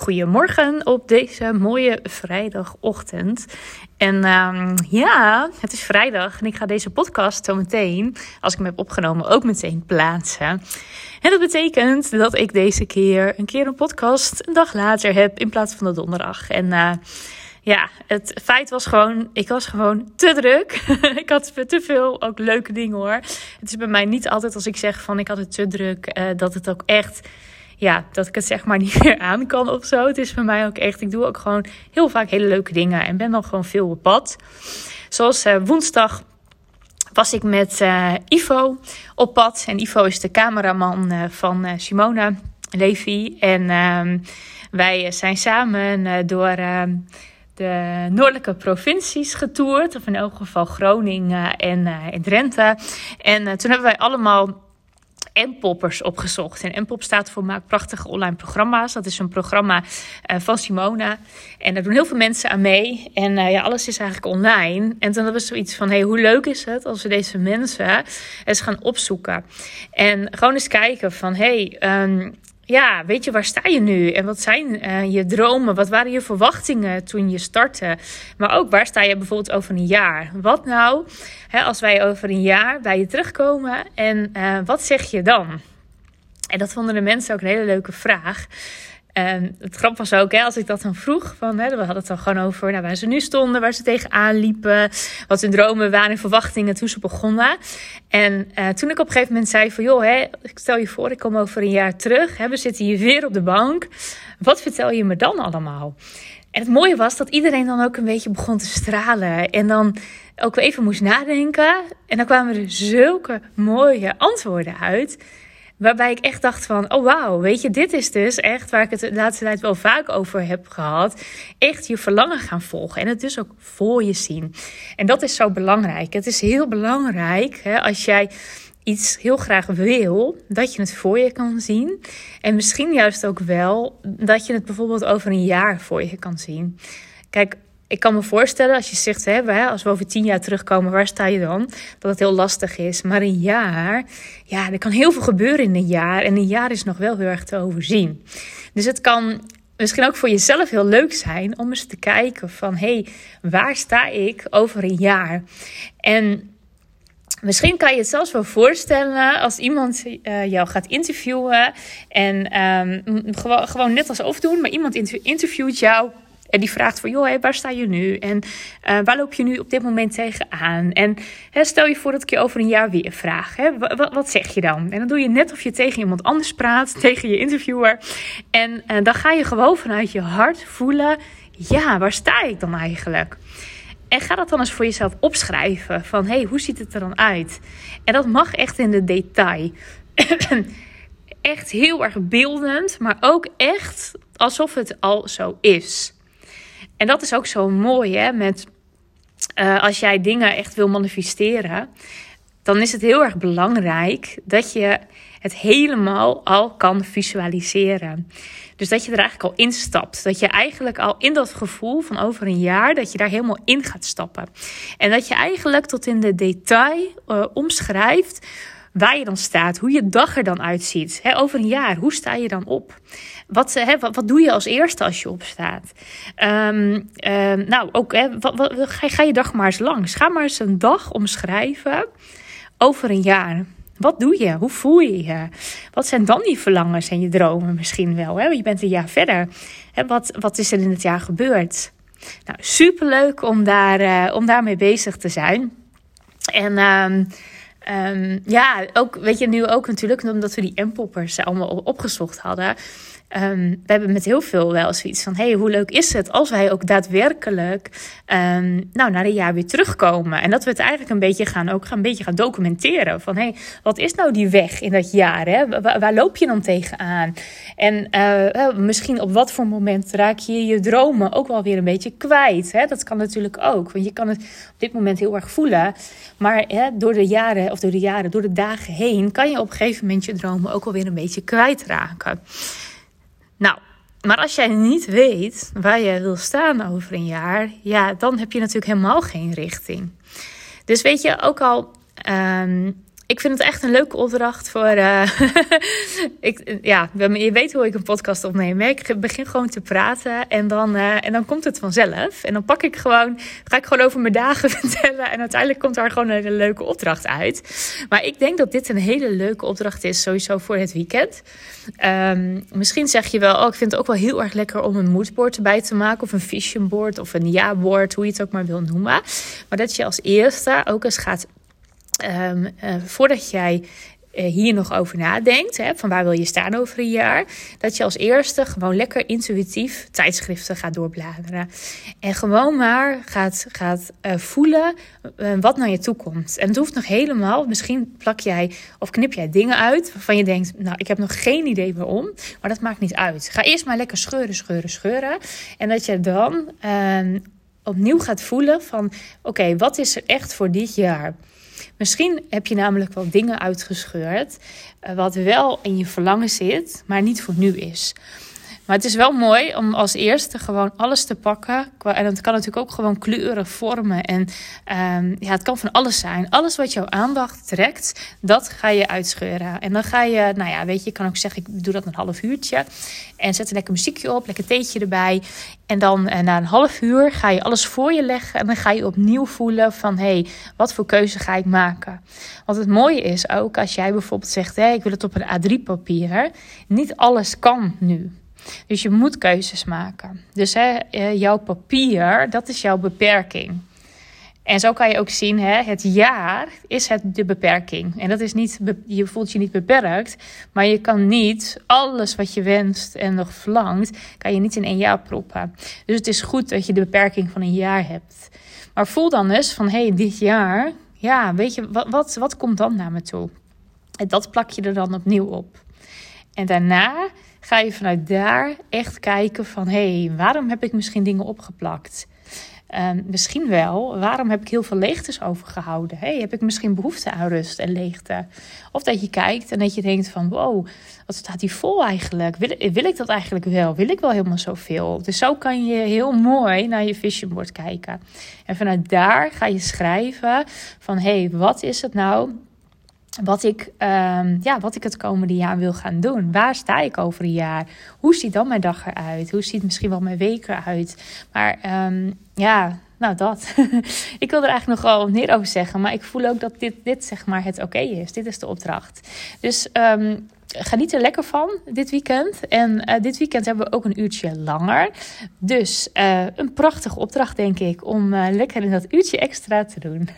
Goedemorgen op deze mooie vrijdagochtend. En ehm, ja, het is vrijdag en ik ga deze podcast zo meteen, als ik hem heb opgenomen, ook meteen plaatsen. En dat betekent dat ik deze keer een keer een podcast een dag later heb in plaats van de donderdag. En uh, ja, het feit was gewoon, ik was gewoon te druk. ik had te veel ook leuke dingen hoor. Het is bij mij niet altijd als ik zeg van ik had het te druk, uh, dat het ook echt ja, dat ik het zeg maar niet meer aan kan of zo. Het is voor mij ook echt, ik doe ook gewoon heel vaak hele leuke dingen en ben dan gewoon veel op pad. Zoals uh, woensdag was ik met uh, Ivo op pad. En Ivo is de cameraman uh, van Simona Levy. En uh, wij zijn samen door de noordelijke provincies getoerd. Of in elk geval Groningen en, en Drenthe. En toen hebben wij allemaal M-poppers opgezocht. En M-pop staat voor Maak Prachtige Online Programma's. Dat is een programma uh, van Simona. En daar doen heel veel mensen aan mee. En uh, ja, alles is eigenlijk online. En toen we zoiets van, hey, hoe leuk is het als we deze mensen eens gaan opzoeken. En gewoon eens kijken van, hey, um, ja, weet je, waar sta je nu? En wat zijn uh, je dromen? Wat waren je verwachtingen toen je startte? Maar ook, waar sta je bijvoorbeeld over een jaar? Wat nou hè, als wij over een jaar bij je terugkomen en uh, wat zeg je dan? En dat vonden de mensen ook een hele leuke vraag. En het grap was ook, hè, als ik dat dan vroeg, van, hè, we hadden het dan gewoon over nou, waar ze nu stonden, waar ze tegenaan liepen, wat hun dromen waren en verwachtingen toen ze begonnen. En uh, toen ik op een gegeven moment zei van, joh, hè, ik stel je voor, ik kom over een jaar terug, hè, we zitten hier weer op de bank. Wat vertel je me dan allemaal? En het mooie was dat iedereen dan ook een beetje begon te stralen. En dan ook even moest nadenken. En dan kwamen er zulke mooie antwoorden uit. Waarbij ik echt dacht van, oh wauw, weet je, dit is dus echt waar ik het de laatste tijd wel vaak over heb gehad. Echt je verlangen gaan volgen en het dus ook voor je zien. En dat is zo belangrijk. Het is heel belangrijk hè, als jij iets heel graag wil, dat je het voor je kan zien. En misschien juist ook wel dat je het bijvoorbeeld over een jaar voor je kan zien. Kijk, ik kan me voorstellen als je zegt, hè, als we over tien jaar terugkomen, waar sta je dan? Dat het heel lastig is. Maar een jaar, ja, er kan heel veel gebeuren in een jaar. En een jaar is nog wel heel erg te overzien. Dus het kan misschien ook voor jezelf heel leuk zijn om eens te kijken van, hé, hey, waar sta ik over een jaar? En Misschien kan je het zelfs wel voorstellen als iemand uh, jou gaat interviewen. En um, gewoon, net als overdoen, maar iemand interviewt jou en die vraagt van, joh, waar sta je nu? En uh, waar loop je nu op dit moment tegenaan? En hè, stel je voor dat ik je over een jaar weer vraag. Hè, wat, zeg je dan? En dan doe je net of je tegen iemand anders praat, tegen je interviewer. En uh, dan ga je gewoon vanuit je hart voelen, ja, waar sta ik dan eigenlijk? En ga dat dan eens voor jezelf opschrijven. Van, hé, hey, hoe ziet het er dan uit? En dat mag echt in de detail. echt heel erg beeldend, maar ook echt alsof het al zo is. En dat is ook zo mooi, hè, met uh, als jij dingen echt wil manifesteren, dan is het heel erg belangrijk dat je het helemaal al kan visualiseren. Dus dat je er eigenlijk al instapt. Dat je eigenlijk al in dat gevoel van over een jaar, dat je daar helemaal in gaat stappen. En dat je eigenlijk tot in de detail uh, omschrijft waar je dan staat, hoe je dag er dan uitziet. Over een jaar, hoe sta je dan op? Wat, he, wat, doe je als eerste als je opstaat? Um, um, nou, ook, wat, ga, je dag maar eens langs. Ga maar eens een dag omschrijven over een jaar. Wat doe je? Hoe voel je je? Wat zijn dan die verlangens en je dromen misschien wel? Je bent een jaar verder. Wat, wat is er in het jaar gebeurd? Nou, superleuk om, daar, uh, om daarmee bezig te zijn. En um, Um, ja, ook, weet je, nu ook natuurlijk, omdat we die M-poppers allemaal opgezocht hadden. Um, we hebben met heel veel wel zoiets van: hey, hoe leuk is het als wij ook daadwerkelijk um, nou, na een jaar weer terugkomen? En dat we het eigenlijk een beetje gaan, ook gaan, een beetje gaan documenteren. Van hey, wat is nou die weg in dat jaar? Hè? Waar, loop je dan tegenaan? En uh, misschien op wat voor moment raak je je dromen ook wel weer een beetje kwijt? Hè? Dat kan natuurlijk ook, want je kan het op dit moment heel erg voelen. Maar hè, door de jaren, of door de jaren, door de dagen heen, kan je op een gegeven moment je dromen ook wel weer een beetje kwijtraken. Nou, maar als jij niet weet waar je wil staan over een jaar, ja, dan heb je natuurlijk helemaal geen richting. Dus weet je, ook al um, ik vind het echt een leuke opdracht voor. Uh, ik, ja, je weet hoe ik een podcast opneem. Ik begin gewoon te praten en dan, uh, en dan komt het vanzelf. En dan pak ik gewoon, ga ik gewoon over mijn dagen vertellen. En uiteindelijk komt daar gewoon een hele leuke opdracht uit. Maar ik denk dat dit een hele leuke opdracht is, sowieso voor het weekend. Um, misschien zeg je wel, oh, ik vind het ook wel heel erg lekker om een moodboard erbij te maken. Of een vision board of een ja-board, hoe je het ook maar wil noemen. Maar dat je als eerste ook eens gaat Um, uh, voordat jij uh, hier nog over nadenkt, hè, van waar wil je staan over een jaar, dat je als eerste gewoon lekker intuïtief tijdschriften gaat doorbladeren. En gewoon maar gaat, gaat uh, voelen wat naar je toe komt. En het hoeft nog helemaal, misschien plak jij of knip jij dingen uit waarvan je denkt, nou ik heb nog geen idee waarom, maar dat maakt niet uit. Ga eerst maar lekker scheuren, scheuren, scheuren. En dat je dan ehm, opnieuw gaat voelen van, oké, wat is er echt voor dit jaar? Misschien heb je namelijk wel dingen uitgescheurd, uh, wat wel in je verlangen zit, maar niet voor nu is. Maar het is wel mooi om als eerste gewoon alles te pakken. En het kan natuurlijk ook gewoon kleuren, vormen. En um, ja, het kan van alles zijn. Alles wat jouw aandacht trekt, dat ga je uitscheuren. En dan ga je, nou ja, weet je, je kan ook zeggen, ik doe dat een half uurtje. En zet een lekker muziekje op, lekker theetje erbij. En dan uh, na een half uur ga je alles voor je leggen. En dan ga je opnieuw voelen van, hé, hey, wat voor keuze ga ik maken? Want het mooie is ook, als jij bijvoorbeeld zegt, hé, hey, ik wil het op een A3 papier. Niet alles kan nu. Dus je moet keuzes maken. Dus hè, eh, jouw papier, dat is jouw beperking. En zo kan je ook zien, hè, het jaar is het de beperking. En dat is niet, je voelt je niet beperkt, maar je kan niet alles wat je wenst en nog verlangt, kan je niet in één jaar proppen. Dus het is goed dat je de beperking van een jaar hebt. Maar voel dan eens van, hé, hey, dit jaar, ja, weet je, wat, wat, wat komt dan naar me toe? En dat plak je er dan opnieuw op. En daarna ga je vanuit daar echt kijken van hé, hey, waarom heb ik misschien dingen opgeplakt? Um, misschien wel, waarom heb ik heel veel leegtes overgehouden? Hey, heb ik misschien behoefte aan rust en leegte? Of dat je kijkt en dat je denkt van wow, wat staat hier vol eigenlijk? Wil, wil ik dat eigenlijk wel? Wil ik wel helemaal zoveel? Dus zo kan je heel mooi naar je vision board kijken. En vanuit daar ga je schrijven van hey, wat is het nou wat ik, um, ja, wat ik het komende jaar wil gaan doen. Waar sta ik over een jaar? Hoe ziet dan mijn dag eruit? Hoe ziet misschien wel mijn week eruit? Maar um, ja, nou dat. ik wil er eigenlijk nog wel meer over zeggen. Maar ik voel ook dat dit, dit zeg maar het oké is. Dit is de opdracht. Dus um, geniet er lekker van dit weekend. En uh, dit weekend hebben we ook een uurtje langer. Dus uh, een prachtige opdracht, denk ik, om uh, lekker in dat uurtje extra te doen.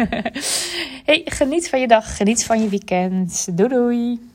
hey, geniet van je dag, geniet van je weekend. Doei doei!